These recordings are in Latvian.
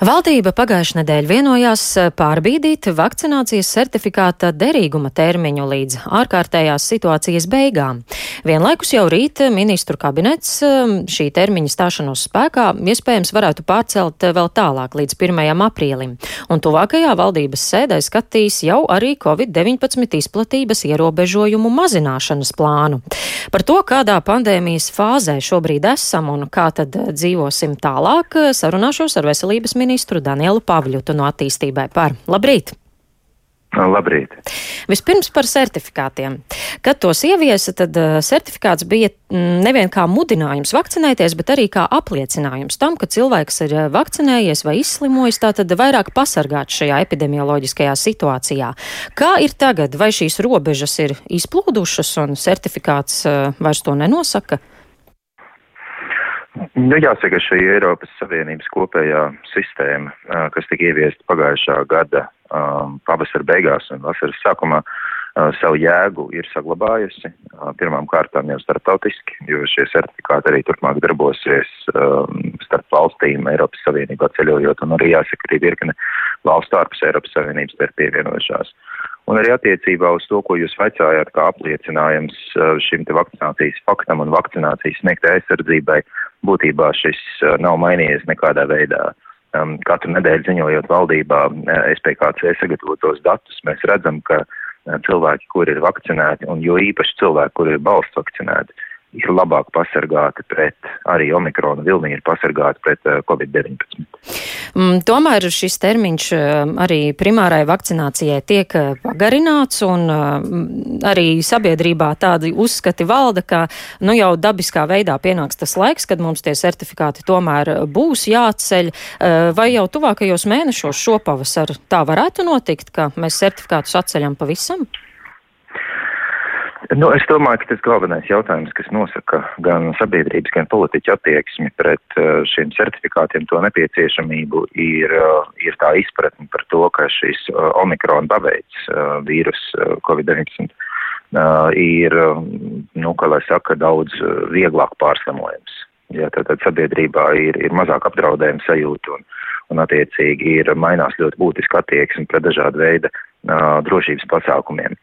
Valdība pagājušajā nedēļā vienojās eh, pārbīdīt vakcinācijas certifikāta derīguma termiņu līdz ārkārtējās situācijas beigām. Vienlaikus jau rīt ministru kabinets eh, šī termiņa stāšanos spēkā iespējams varētu pārcelt vēl tālāk līdz 1. aprīlim, un tuvākajā valdības sēdē skatīs jau arī Covid-19 izplatības ierobežojumu mazināšanas plānu. Par to, kādā pandēmijas fāzē šobrīd esam un kā tad dzīvosim tālāk, sarunāšos ar veselības ministru ministru Danielu Pavļutu no attīstībai par. Labrīt! Labrīt! Vispirms par certifikātiem. Kad tos ieviesa, tad uh, certifikāts bija mm, nevien kā mudinājums vakcinēties, bet arī kā apliecinājums tam, ka cilvēks ir vakcinējies vai izslimojis, tātad vairāk pasargāts šajā epidemioloģiskajā situācijā. Kā ir tagad? Vai šīs robežas ir izplūdušas un certifikāts uh, vairs to nenosaka? Nu, jāsaka, šī Eiropas Savienības kopējā sistēma, kas tika ieviesta pagājušā gada um, pavasara beigās un vasaras sākumā, uh, savu jēgu ir saglabājusi. Uh, pirmām kārtām jau starptautiski, jo šie certifikāti arī turpmāk darbosies um, starp valstīm Eiropas Savienībā ceļojot, un arī jāsaka, arī virkne valstu ārpus Eiropas pievienojušās. Un arī attiecībā uz to, ko jūs vaicājāt, kā apliecinājums šim te vakcinācijas faktam un vakcinācijas sniegtai aizsardzībai, būtībā šis nav mainījies nekādā veidā. Um, katru nedēļu ziņojot valdībā SPKC sagatavotos datus, mēs redzam, ka cilvēki, kuri ir vakcinēti, un jo īpaši cilvēki, kuri ir balsts vakcinēti, ir labāk pasargāti pret, arī omikrona vilni ir pasargāti pret uh, Covid-19. Mm, tomēr šis termiņš uh, arī primārai vakcinācijai tiek uh, pagarināts, un uh, arī sabiedrībā tādi uzskati valda, ka nu jau dabiskā veidā pienāks tas laiks, kad mums tie certifikāti tomēr būs jāceļ, vai jau tuvākajos mēnešos šopavasar tā varētu notikt, ka mēs certifikātus atceļam pavisam? Nu, es domāju, ka tas galvenais jautājums, kas nosaka gan sabiedrības, gan politiķu attieksmi pret uh, šiem certifikātiem, to nepieciešamību, ir, uh, ir tā izpratne par to, ka šis uh, omikrona paveids vīrus Covid-19 ir, nu, kā lai saka, daudz vieglāk pārslimojams. Ja, tad, tad sabiedrībā ir, ir mazāk apdraudējuma sajūta un, un attiecīgi ir mainās ļoti būtiski attieksme pret dažādu veidu uh, drošības pasākumiem.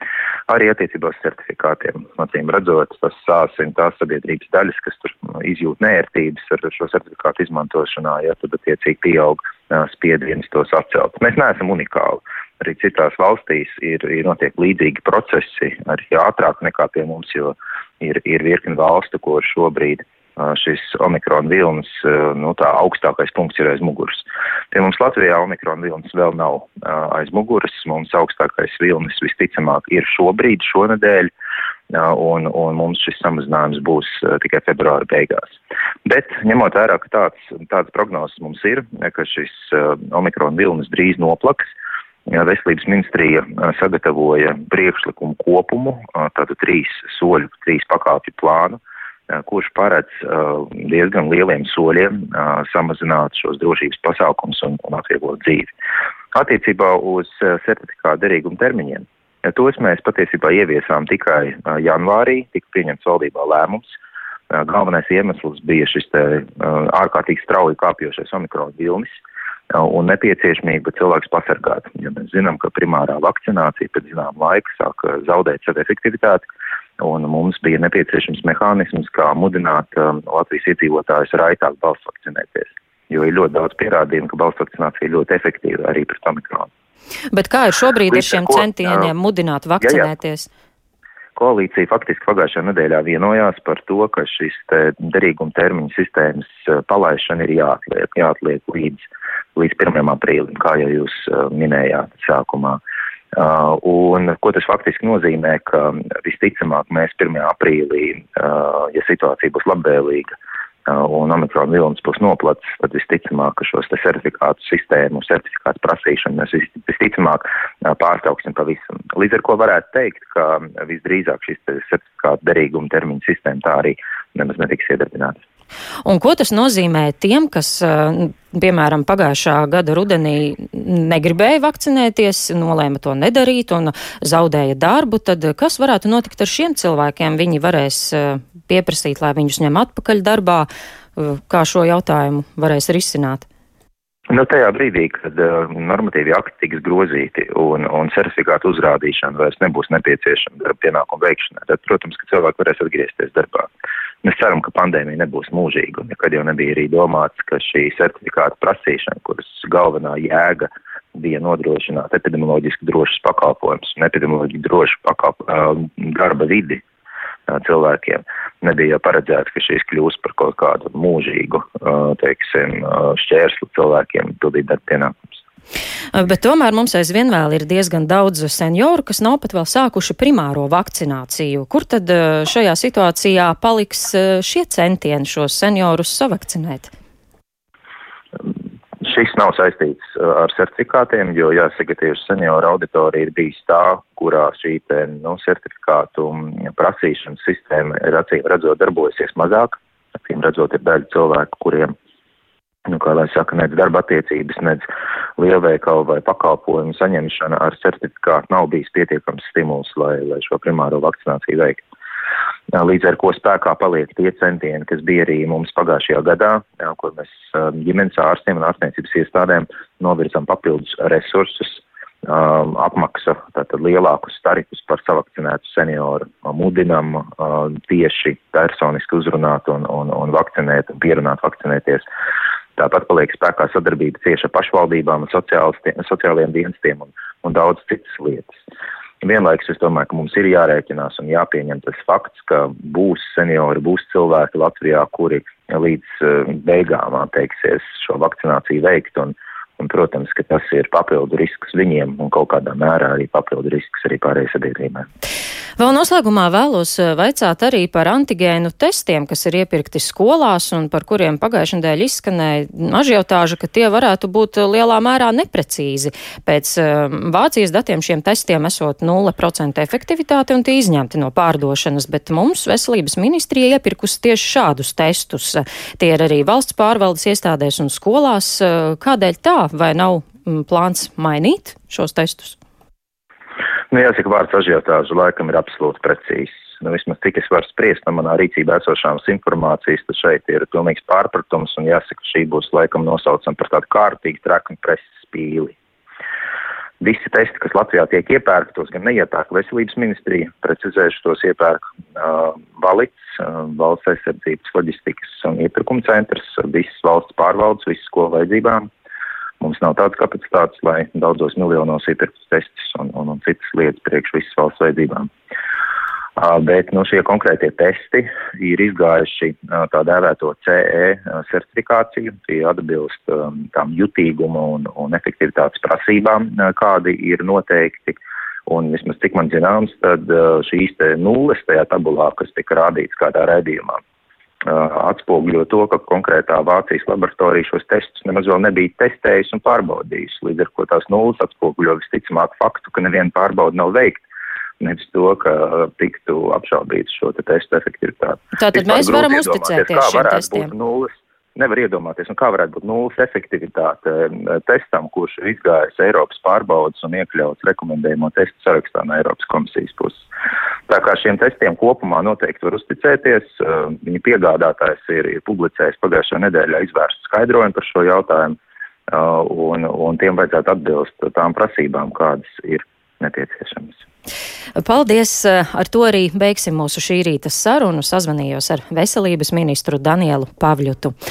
Arī attiecībā uz certifikātiem, acīm redzot, tas sāsina tās sabiedrības daļas, kas tur izjūt nērtības ar šo certifikātu izmantošanā, ja tad attiecīgi pieaug uh, spiediens tos atcelt. Mēs neesam unikāli. Arī citās valstīs ir, ir notiek līdzīgi procesi, arī ātrāk nekā pie mums, jo ir, ir virkni valstu, kur šobrīd uh, šis omikrona vilnis, nu tā augstākais punkts ir aiz muguras. Pie mums Latvijā omikrona vilnis vēl nav aiz muguras, mums augstākais vilnis visticamāk ir šobrīd, šonadēļ, un, un mums šis samazinājums būs tikai februāra beigās. Bet ņemot vērā, ka tāds, tāds prognozes mums ir, ka šis omikrona vilnis drīz noplaks, Veselības ministrija sagatavoja priekšlikumu kopumu, tātad trīs soļu, trīs pakāpju plānu, kurš paredz diezgan lieliem soļiem samazināt šos drošības pasākums un, un atvieglot dzīvi. Attiecībā uz certifikātu derīgumu termiņiem. Tos mēs patiesībā ieviesām tikai janvārī, tika pieņemts valdībā lēmums. Galvenais iemesls bija šis te ārkārtīgi strauji kāpjošais omikrona vilnis un nepieciešamība cilvēks pasargāt. Ja mēs zinām, ka primārā vakcinācija pēc zinām laika sāk zaudēt savu efektivitāti, un mums bija nepieciešams mehānisms, kā mudināt um, Latvijas iedzīvotājus raitāk balsts vakcinēties, jo ir ļoti daudz pierādījumu, ka balsts vakcinācija ir ļoti efektīva arī pret omikronu. Bet kā ir šobrīd Līdz ar šiem ko, centieniem uh, mudināt vakcinēties? Jā, jā. Koalīcija faktiski pagājušajā nedēļā vienojās par to, ka šis te derīguma termiņa sistēmas uh, palaišana ir jāatliek, jāatliek līdz, līdz 1. aprīlim, kā jau jūs uh, minējāt sākumā. Uh, Uh, un ko tas faktiski nozīmē, ka visticamāk mēs 1. aprīlī, uh, ja situācija būs labvēlīga uh, un omikrona vilnis būs noplats, tad visticamāk, ka šos certifikātu sistēmu, certifikātu prasīšanu mēs visticamāk pārtrauksim pavisam. Līdz ar ko varētu teikt, ka visdrīzāk šis certifikātu derīguma termiņa sistēma tā arī nemaz netiks iedarbināta. Un ko tas nozīmē tiem, kas, eh, piemēram, pagājušā gada rudenī negribēja vakcinēties, nolēma to nedarīt un zaudēja darbu, tad kas varētu notikt ar šiem cilvēkiem? Viņi varēs pieprasīt, lai viņus ņem atpakaļ darbā. Kā šo jautājumu varēs risināt? Nu, tajā brīdī, kad uh, normatīvi akti tiks grozīti un, un certifikātu uzrādīšana vairs nebūs nepieciešama darba pienākumu veikšanai, tad, protams, ka cilvēki varēs atgriezties darbā. Mēs ceram, ka pandēmija nebūs mūžīga, un nekad jau nebija arī domāts, ka šī certifikāta prasīšana, kuras galvenā jēga bija nodrošināt epidemioloģiski drošas pakalpojumus un epidemioloģiski drošu pakalp, uh, darba vidi cilvēkiem. Nebija jau paredzēts, ka šīs kļūs par kaut kādu mūžīgu, teiksim, šķērslu cilvēkiem pildīt darba pienākumus. Bet tomēr mums aizvien vēl ir diezgan daudz senioru, kas nav pat vēl sākuši primāro vakcināciju. Kur tad šajā situācijā paliks šie centieni šos seniorus savakcinēt? Šis nav saistīts ar certifikātiem, jo jāsaka, tieši senioru auditorija ir bijis tā, kurā šī te, nu, certifikātu prasīšanas sistēma ir acīm redzot darbojasies mazāk. Acīm redzot, ir daļa cilvēku, kuriem, nu, kā lai saka, nec darba attiecības, nec lielveikalu vai pakalpojumu saņemšana ar certifikātu nav bijis pietiekams stimuls, lai, lai šo primāro vakcināciju veiktu. Līdz ar to spēkā paliek tie centieni, kas bija arī mums pagājušajā gadā, jā, kur mēs ģimenes ārstiem un ārstniecības iestādēm novirzam papildus resursus, um, apmaksa tātad lielākus tarifus par savakcinētu senioru, mudinam um, tieši personiski uzrunāt un, un, un vakcinēt un pierunāt vakcinēties. Tāpat paliek spēkā sadarbība cieši ar pašvaldībām sociālajiem dienestiem un, un daudz citas lietas. Vienlaikus es domāju, ka mums ir jārēķinās un jāpieņem tas fakts, ka būs seniori, būs cilvēki Latvijā, kuri līdz uh, beigām atteiksies šo vakcināciju veikt. Un, un, protams, ka tas ir papildu risks viņiem un kaut kādā mērā arī papildu risks arī pārējai sabiedrībai. Vēl noslēgumā vēlos eh, vaicāt arī par antigēnu testiem, kas ir iepirkti skolās un par kuriem pagājušajā dēļ izskanēja ažiotāža, ka tie varētu būt eh, lielā mērā neprecīzi. Pēc uh, Vācijas datiem šiem testiem esot 0% efektivitāte un tie izņemti no pārdošanas, bet mums veselības ministrija iepirkusi tieši šādus testus. Tie ir arī valsts pārvaldes iestādēs un skolās. Kādēļ tā? Vai nav mm, plāns mainīt šos testus? Nu, jāsaka, vārds ažiotāžu laikam ir absolūti precīzs. Nu, vismaz cik es varu spriest no manā rīcībā esošās informācijas, tad šeit ir pilnīgs pārpratums, un jāsaka, šī būs laikam nosaucam par tādu kārtīgu treknu preses spīli. Visi testi, kas Latvijā tiek iepērkti, tos gan neiepērk veselības ministrija, precizējuši tos iepērk uh, valits, uh, valsts aizsardzības loģistikas un iepirkuma centrs, visas valsts pārvaldes, visas skolu vajadzībām. Mums nav tādas kapacitātes, lai daudzos miljonos iepirktu testus un, un, un citas lietas priekš visas valsts vajadzībām. Bet nu, šie konkrētie testi ir izgājuši tā dēvēto CE certifikāciju, tie atbilst tām jutīguma un, un efektivitātes prasībām, kādi ir noteikti. Un vismaz cik man zināms, tad šīs te nulles tajā tabulā, kas tika rādīts kādā redzījumā, atspoguļo to, ka konkrētā Vācijas laboratorija šos testus nemaz vēl nebija testējusi un pārbaudījusi. Līdz ar to tās nulles atspoguļo visticamāk faktu, ka neviena pārbauda nav veikta. Nevis to, ka tiktu apšaubīts šo te testu efektivitāti. Tātad Vispār mēs varam uzticēties šiem testiem. Nulles nevar iedomāties, un kā varētu būt nulles efektivitāte testam, kurš ir izgājis Eiropas pārbaudas un iekļauts rekomendējumu testu sarakstā no Eiropas komisijas puses. Tā kā šiem testiem kopumā noteikti var uzticēties, viņa piegādātājs ir, ir publicējis pagājušajā nedēļā izvērstu skaidrojumu par šo jautājumu, un, un tiem vajadzētu atbilst tām prasībām, kādas ir nepieciešamas. Paldies! Ar to arī beigsim mūsu šī rīta sarunu. Sazvanījos ar veselības ministru Danielu Pavļutu.